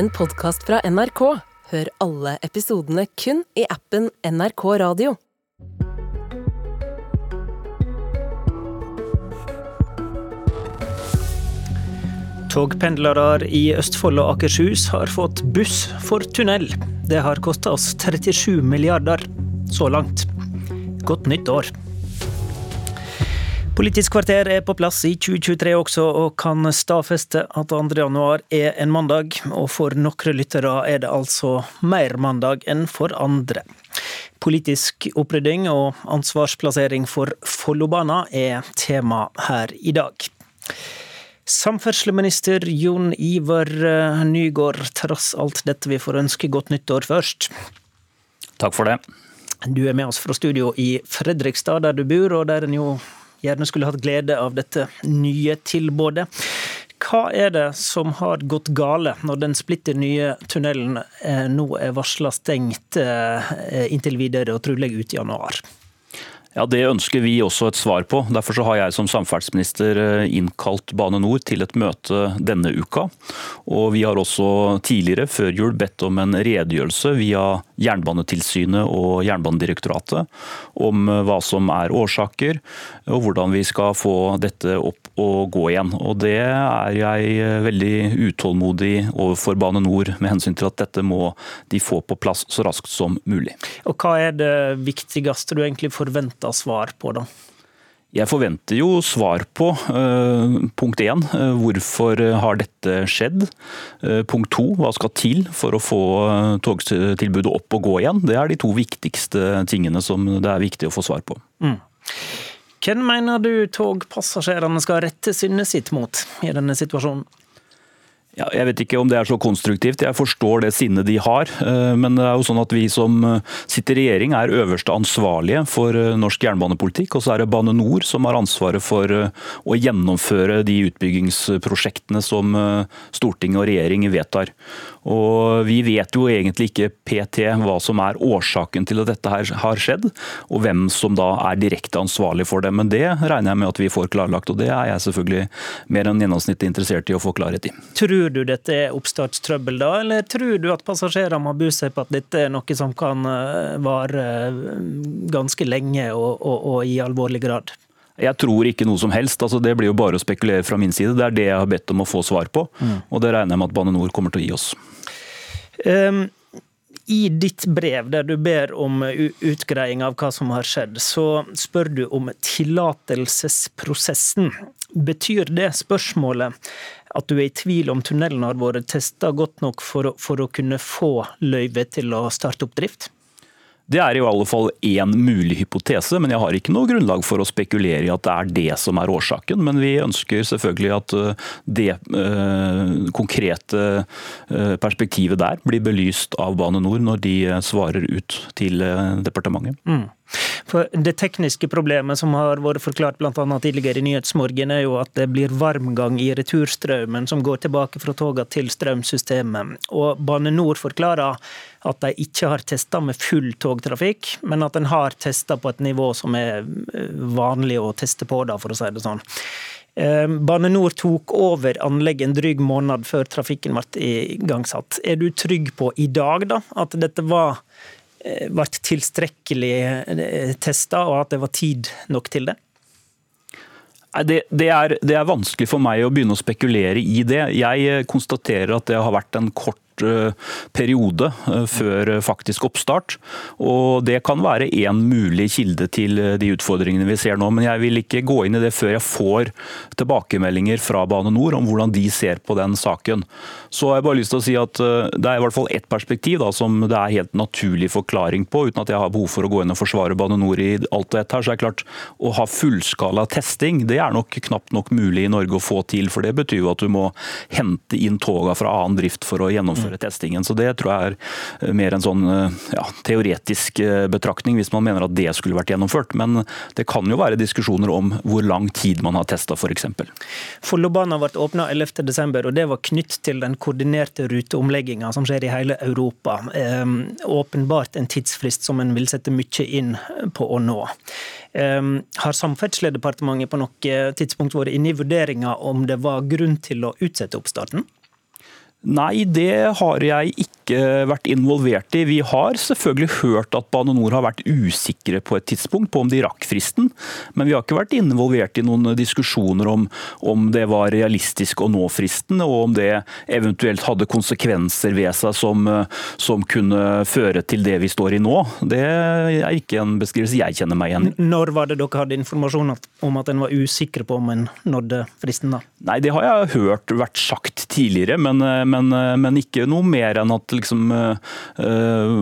en podkast fra NRK. Hør alle episodene kun i appen NRK Radio. Togpendlere i Østfold og Akershus har fått buss for tunnel. Det har kosta oss 37 milliarder så langt. Godt nytt år. Politisk kvarter er på plass i 2023 også, og kan stadfeste at 2. januar er en mandag. Og for noen lyttere er det altså mer mandag enn for andre. Politisk opprydding og ansvarsplassering for Follobana er tema her i dag. Samferdselsminister Jon Ivar Nygård, trass alt dette vi får ønske godt nyttår først. Takk for det. Du er med oss fra studio i Fredrikstad, der du bor, og der en jo gjerne skulle hatt glede av dette nye tilbudet. Hva er det som har gått gale når den splitter nye tunnelen nå er varsla stengt inntil videre og trolig ut i januar? Ja, Det ønsker vi også et svar på. Derfor så har jeg som samferdselsminister innkalt Bane Nor til et møte denne uka. Og Vi har også tidligere, før jul, bedt om en redegjørelse via Jernbanetilsynet og Jernbanedirektoratet om hva som er årsaker, og hvordan vi skal få dette opp og gå igjen. Og Det er jeg veldig utålmodig overfor Bane Nor med hensyn til at dette må de få på plass så raskt som mulig. Og Hva er det viktigste du egentlig forventer svar på, da? Jeg forventer jo svar på uh, punkt én, uh, hvorfor har dette skjedd? Punkt to, hva skal til for å få togtilbudet opp og gå igjen? Det er de to viktigste tingene som det er viktig å få svar på. Mm. Hvem mener du togpassasjerene skal rette sinnet sitt mot i denne situasjonen? Ja, jeg vet ikke om det er så konstruktivt. Jeg forstår det sinnet de har. Men det er jo sånn at vi som sitter i regjering er øverste ansvarlige for norsk jernbanepolitikk. Og så er det Bane Nor som har ansvaret for å gjennomføre de utbyggingsprosjektene som storting og regjering vedtar. Og Vi vet jo egentlig ikke PT hva som er årsaken til at dette her har skjedd, og hvem som da er direkte ansvarlig for det. Men det regner jeg med at vi får klarlagt, og det er jeg selvfølgelig mer enn gjennomsnittet interessert i å få klarhet i. du dette er oppstartstrøbbel da, eller tror du at passasjerene må bu seg på at dette er noe som kan vare ganske lenge og, og, og i alvorlig grad? Jeg tror ikke noe som helst. Altså, det blir jo bare å spekulere fra min side. Det er det jeg har bedt om å få svar på, mm. og det regner jeg med at Bane Nor kommer til å gi oss. Um, I ditt brev der du ber om utgreiing av hva som har skjedd, så spør du om tillatelsesprosessen. Betyr det spørsmålet at du er i tvil om tunnelen har vært testa godt nok for, for å kunne få løyve til å starte opp drift? Det er i alle fall én mulig hypotese, men jeg har ikke noe grunnlag for å spekulere i at det er det som er årsaken. Men vi ønsker selvfølgelig at eh, det eh, konkrete eh, perspektivet der blir belyst av Bane Nor når de svarer ut til departementet. Mm. For Det tekniske problemet som har vært forklart bl.a. tidligere i Nyhetsmorgen, er jo at det blir varmgang i returstrømmen som går tilbake fra togene til strømsystemet. Og Bane Nor forklarer at de ikke har testa med full togtrafikk, men at en har testa på et nivå som er eh, vanlig å teste på, da, for å si det sånn. Eh, Bane Nor tok over anlegget en dryg måned før trafikken ble igangsatt. Er du trygg på i dag da, at dette var Eh, ble tilstrekkelig eh, testa, og at det var tid nok til det? Det, det, er, det, er, vanskelig for meg å begynne å spekulere i det. Jeg eh, konstaterer at det har vært en kort Eh, periode eh, før faktisk oppstart. og Det kan være én mulig kilde til eh, de utfordringene vi ser nå. Men jeg vil ikke gå inn i det før jeg får tilbakemeldinger fra Bane Nor om hvordan de ser på den saken. Så har jeg bare lyst til å si at Det er i hvert fall ett perspektiv da, som det er helt naturlig forklaring på, uten at jeg har behov for å gå inn og forsvare Bane Nor i alt og ett her. så er det klart Å ha fullskala testing det er nok knapt nok mulig i Norge å få til. for Det betyr jo at du må hente inn toga fra annen drift for å gjennomføre gjennomføre testingen. Så Det tror jeg er mer en sånn eh, ja, teoretisk eh, betraktning, hvis man mener at det skulle vært gjennomført. Men det kan jo være diskusjoner om hvor lang tid man har testa f.eks. Follobanen ble åpna 11.12, og det var knytt til den koordinerte ruteomlegginga som skjer i hele Europa. Ehm, åpenbart en tidsfrist som en vil sette mye inn på å nå. Um, har Samferdselsdepartementet på noe tidspunkt vært inne i vurderinga om det var grunn til å utsette oppstarten? Nei, det har jeg ikke vært involvert i. Vi har selvfølgelig hørt at Bane Nor har vært usikre på et tidspunkt på om de rakk fristen, men vi har ikke vært involvert i noen diskusjoner om om det var realistisk å nå fristen, og om det eventuelt hadde konsekvenser ved seg som, som kunne føre til det vi står i nå. Det er ikke en beskrivelse jeg kjenner meg igjen i. Når var det dere hadde informasjon om at en var usikre på om en nådde fristen? da? Nei, Det har jeg hørt vært sagt tidligere, men men, eh, men, ikke noe mer enn at det liksom, uh,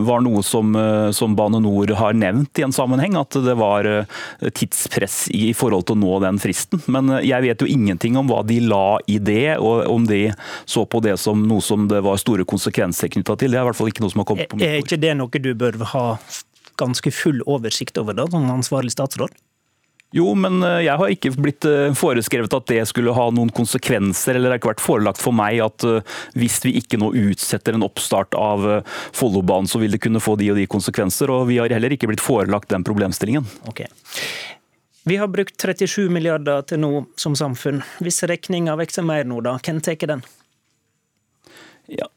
var noe som, som, Bane Nor har nevnt i en sammenheng. At det var tidspress i forhold til å nå den fristen. Men jeg vet jo ingenting om hva de la i det, og om de så på det som noe som det var store konsekvenser knytta til. Det er i hvert fall ikke noe som har kommet på mitt bord. Er ikke det noe du bør ha ganske full oversikt over da, som ansvarlig statsråd? Jo, men eh, jeg har ikke blitt eh, foreskrevet at det skulle ha noen konsekvenser, eller det har ikke vært forelagt for meg at eh, hvis vi ikke nå utsetter en oppstart av Follobanen, så vil det kunne få de og de konsekvenser. Og vi har heller ikke blitt forelagt den problemstillingen. Okay. Vi har brukt 37 milliarder til nå som samfunn. Hvis regninga vokser mer nå, da, hvem tar den? Ja,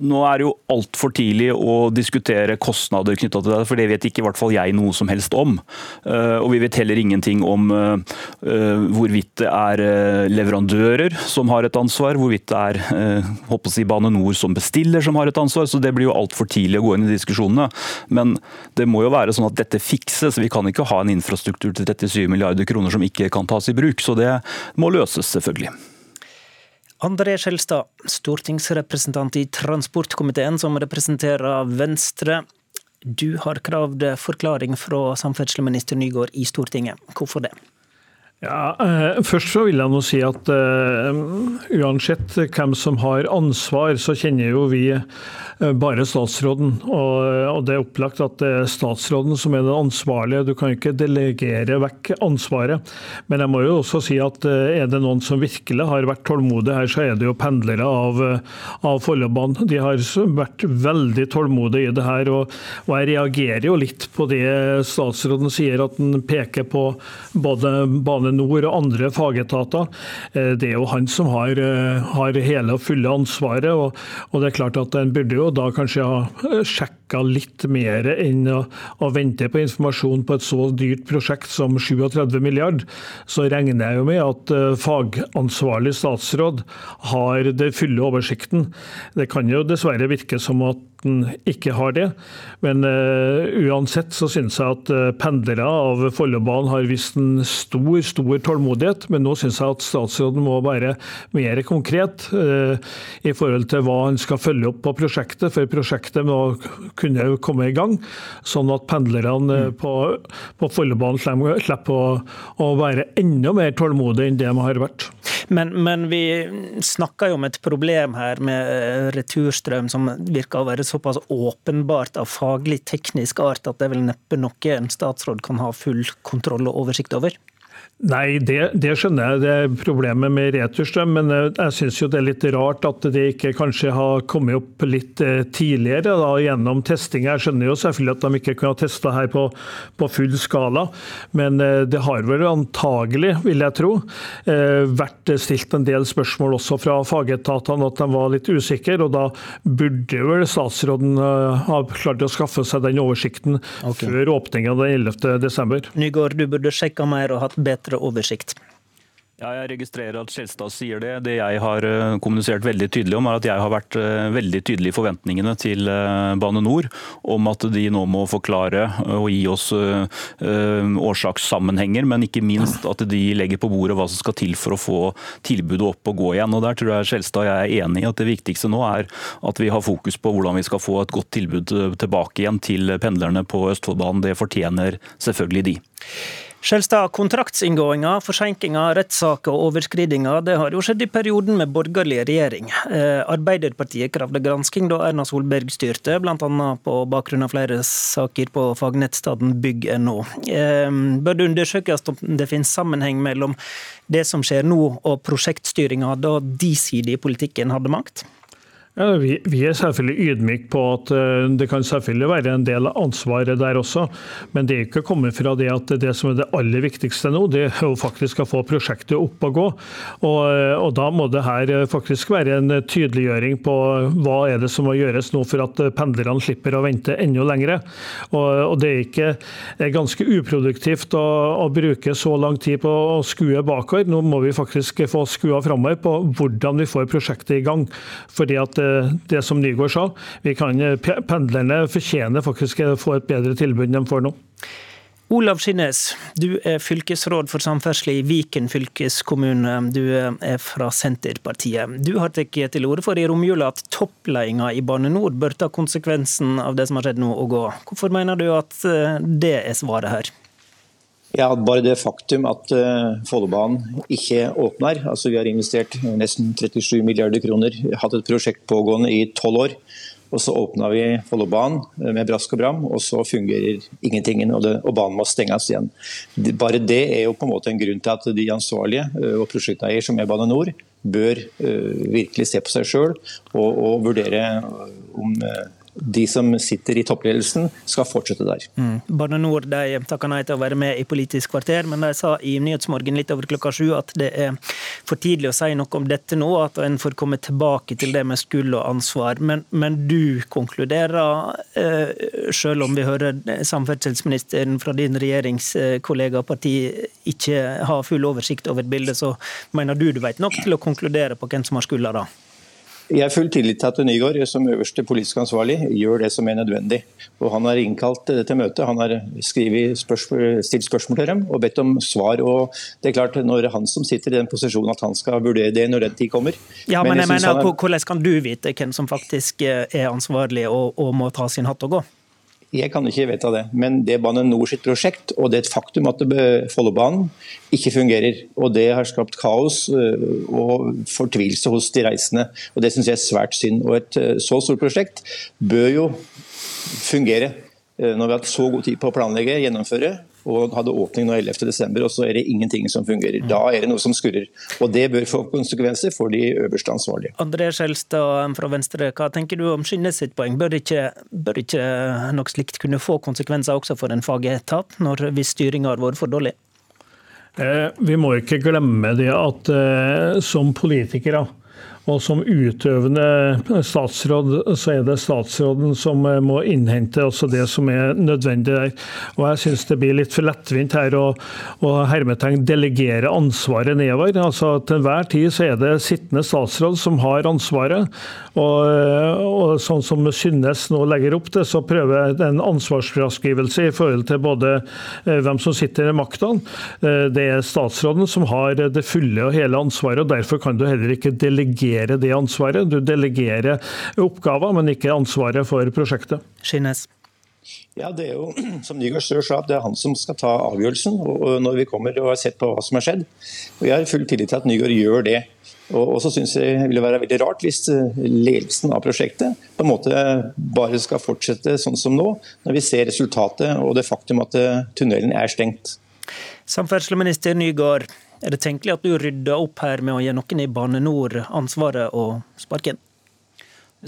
nå er det jo altfor tidlig å diskutere kostnader knytta til det, for det vet ikke i hvert fall jeg noe som helst om. Eh, og vi vet heller ingenting om eh, eh, hvorvidt det er leverandører som har et ansvar, hvorvidt det er håper si, Bane Nor som bestiller som har et ansvar. Så det blir jo altfor tidlig å gå inn i diskusjonene. Men det må jo være sånn at dette fikses. Vi kan ikke ha en infrastruktur til 37 milliarder kroner som ikke kan tas i bruk. Så det må løses, selvfølgelig. André Skjelstad, stortingsrepresentant i transportkomiteen som representerer Venstre. Du har kravd forklaring fra samferdselsminister Nygård i Stortinget. Hvorfor det? Ja, eh, Først så vil jeg nå si at uh, uansett hvem som har ansvar, så kjenner jo vi uh, bare statsråden. Og, og, det er opplagt at det er statsråden som er den ansvarlige. Du kan ikke delegere vekk ansvaret. Men jeg må jo også si at er det noen som virkelig har vært tålmodige her, så er det jo pendlere av, av Follobanen. De har vært veldig tålmodige i det her. Og, og jeg reagerer jo litt på det statsråden sier, at han peker på både bane Bane Nor og andre fagetater. Eh, det er jo han som har, eh, har hele og fulle ansvaret. Og, og, det er klart at En burde jo da kanskje ha eh, sjekka litt mer enn å, å, vente på informasjon på et så dyrt prosjekt som 37 milliard. Så regner jeg jo med at fagansvarlig statsråd har det fulle oversikten. Det kan jo dessverre virke som at den ikke har det. Men uh, uansett så synes jeg at uh, pendlere av Follobanen har vist en stor stor tålmodighet, men nå syns jeg at statsråden må være mer konkret uh, i forhold til hva han skal følge opp på prosjektet, for prosjektet må kunne komme i gang, sånn at pendlerne mm. på, på Follobanen slipper å, å, være enda mer tålmodige enn det de har vært. Men, men, vi snakker jo om et problem her med eh, returstrøm som virker å være såpass åpenbart av faglig teknisk art at det er vel neppe noe en statsråd kan ha full kontroll og oversikt over? Nei, det, det, skjønner jeg. Det er problemet med returstrøm. Men jeg syns det er litt rart at det ikke kanskje har kommet opp litt eh, tidligere da, gjennom testing. Jeg skjønner jo selvfølgelig at de ikke kunne ha testa her på, på, full skala, men eh, det har vel antagelig, vil jeg tro, eh, vært stilt en del spørsmål også fra fagetatene at de var litt usikre. Og da burde vel statsråden ha klart å skaffe seg den oversikten okay. før åpninga den 11.12. Nygård, du burde sjekka mer og hatt bedre bedre oversikt. Ja, jeg registrerer at Skjelstad sier det. Det jeg har eh, kommunisert veldig tydelig om, er at jeg har vært eh, veldig tydelig i forventningene til eh, Bane Nor om at de nå må forklare og gi oss årsakssammenhenger, men ikke minst at de legger på bordet hva som skal til for å få tilbudet opp og gå igjen. Og Der tror jeg Skjelstad og jeg er enig i at det viktigste nå er at vi har fokus på hvordan vi skal få et godt tilbud tilbake igjen til pendlerne på Østfoldbanen. Det fortjener selvfølgelig de. Skjelstad, kontraktsinngåinger, forsinkelser, rettssaker og overskridinger det har jo skjedd i perioden med borgerlig regjering. Eh, Arbeiderpartiet kravde gransking da Erna Solberg styrte, bl.a. på bakgrunn av flere saker på fagnettstedet bygg.no. Eh, bør det undersøkes om det finnes sammenheng mellom det som skjer nå og prosjektstyringa da de sider i politikken hadde makt? Ja, vi, vi, er selvfølgelig ydmyke på at eh, det kan selvfølgelig være en del av ansvaret der også, men det er ikke kommet fra det at det som er det aller viktigste nå, det er jo faktisk å få prosjektet opp og gå. Og, eh, og Da må det her faktisk være en tydeliggjøring på hva er det som må gjøres nå for at pendlerne slipper å vente enda lengre. Og, og Det er ikke er ganske uproduktivt å, å, bruke så lang tid på å skue bakover. Nå må vi faktisk få skua framover på hvordan vi får prosjektet i gang. Fordi at Eh, det som Nygaard sa. Vi kan, eh, pendlerne fortjener faktisk å få et bedre tilbud enn de får nå. Olav Skinnes, du er fylkesråd for samferdsel i Viken fylkeskommune. Du er fra Senterpartiet. Du har tatt til orde for i romjula at toppledelsen i Bane NOR bør ta konsekvensen av det som har skjedd nå og gå. Hvorfor mener du at eh, det er svaret her? Ja, Bare det faktum at uh, Follobanen ikke åpner. altså Vi har investert nesten 37 milliarder kroner, hatt et prosjekt pågående i tolv år. Og Så åpna vi Follobanen eh, med brask og bram, og så fungerer ingenting. Og, det, og, banen må stenges igjen. Bare det er jo på en måte en grunn til at de ansvarlige uh, og prosjekteier, som er Bane NOR, bør uh, virkelig se på seg sjøl og, og, vurdere om de som sitter i toppledelsen, skal fortsette der. Mm. Bane NOR de takka nei til å være med i Politisk kvarter, men de sa i Nyhetsmorgen litt over klokka sju at det er for tidlig å si noe om dette nå, at en får komme tilbake til det med skyld og ansvar. Men, men du konkluderer, eh, selv om vi hører samferdselsministeren fra din regjeringskollega og parti ikke har full oversikt over bildet, så mener du du vet nok til å konkludere på hvem som har skylda da? Jeg har full tillit til at Nygaard som øverste politisk ansvarlig gjør det som er nødvendig. Og Han har innkalt til møte, han har spørsmål, stilt spørsmål til dem og bedt om svar. og det er klart Når han som sitter i den posisjonen at han skal vurdere det når den tid kommer. Ja, Men, men jeg, jeg mener, er... Hvordan kan du vite hvem som faktisk er ansvarlig og, og må ta sin hatt og gå? Jeg kan ikke vedta det, men det er Bane Nor sitt prosjekt, og det er et faktum at Follobanen ikke fungerer. og Det har skapt kaos øh, og fortvilelse hos de reisende. og Det syns jeg er svært synd. Og Et øh, så stort prosjekt bør jo fungere. Øh, når vi har hatt så god tid på å planlegge, gjennomføre, og hadde åpning nå 11.12., og så er det ingenting som fungerer. Da er det noe som skurrer. Og Det bør få konsekvenser for de øverste ansvarlige. André Skjelstad fra Venstre, hva tenker du om Skinnes sitt poeng? Bør ikke, bør ikke noe slikt kunne få konsekvenser også for en fagetat, når, hvis styringa har vært for dårlig? Eh, vi må ikke glemme det at eh, som politikere og som utøvende statsråd, så er det statsråden som eh, må innhente også det som er nødvendig der. Og jeg syns det blir litt for lettvint her å, å hermetegn delegere ansvaret nedover. Altså Til enhver tid så er det sittende statsråd som har ansvaret. Og, og sånn som Synnes nå legger opp til, så prøver en ansvarsfraskrivelse i forhold til både eh, hvem som sitter i. Eh, det er statsråden som har det fulle og hele ansvaret, og derfor kan du heller ikke delegere delegere det ansvaret. Du delegerer oppgaver, men ikke ansvaret for prosjektet. Skines. Ja, det er jo som Nygaard Stør sa, det er han som skal ta avgjørelsen og når vi kommer og har sett på hva som har skjedd. Og Jeg har full tillit til at Nygaard gjør det. Og så synes jeg det ville være veldig rart hvis eh, ledelsen av prosjektet på en måte bare skal fortsette sånn som nå, når vi ser resultatet og det faktum at eh, tunnelen er stengt. Samferdselsminister Nygaard, er det tenkelig at du rydder opp her med å gi noen i Bane NOR ansvaret og sparken?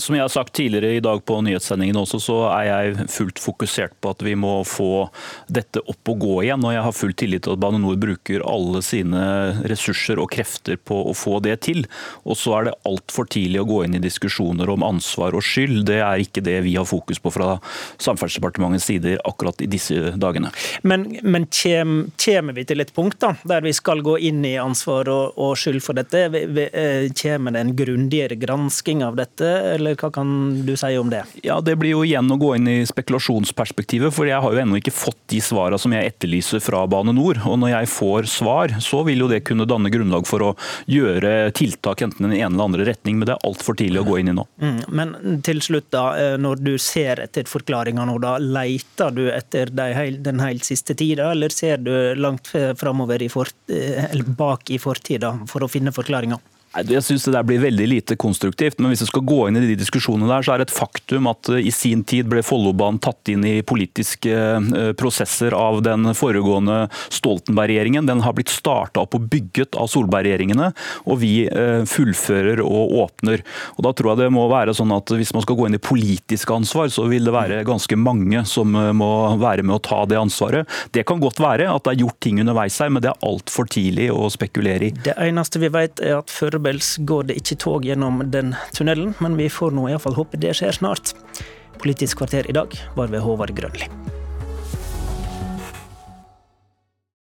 Som jeg har sagt tidligere i dag på nyhetssendingen også, så er jeg fullt fokusert på at vi må få dette opp og gå igjen. Og jeg har full tillit til at Bane NOR bruker alle sine ressurser og krefter på å få det til. Og så er det altfor tidlig å gå inn i diskusjoner om ansvar og skyld. Det er ikke det vi har fokus på fra Samferdselsdepartementets sider akkurat i disse dagene. Men, men kommer vi til et punkt da, der vi skal gå inn i ansvar og, og skyld for dette? Eh, kommer det en grundigere gransking av dette? Eller hva kan du si om det? Ja, Det blir jo igjen å gå inn i spekulasjonsperspektivet, for jeg har jo ennå ikke fått de svarene som jeg etterlyser fra Bane NOR. Og når jeg får svar, så vil jo det kunne danne grunnlag for å gjøre tiltak enten den ene eller andre retning, men det er altfor tidlig å gå inn i nå. Mm, men til slutt, da, eh, når du ser etter forklaringer nå, da, leter du etter den helt siste tida, eller ser du langt framover i fort, eh, eller bak i fortida for å finne forklaringer? Jeg synes det der blir veldig lite konstruktivt. Men hvis vi skal gå inn i de diskusjonene der, så er det et faktum at eh, i sin tid ble Follobanen tatt inn i politiske eh, prosesser av den foregående Stoltenberg-regjeringen. Den har blitt starta opp og bygget av Solberg-regjeringene, og vi eh, fullfører og åpner. Og Da tror jeg det må være sånn at hvis man skal gå inn i politisk ansvar, så vil det være ganske mange som må være med å ta det ansvaret. Det kan godt være at det er gjort ting underveis her, men det er altfor tidlig å spekulere i. Det eneste vi vet er at før foreløpig går det ikke tog gjennom den tunnelen, men vi får nå iallfall håpe det skjer snart. Politisk kvarter i dag var ved Håvard Grønli.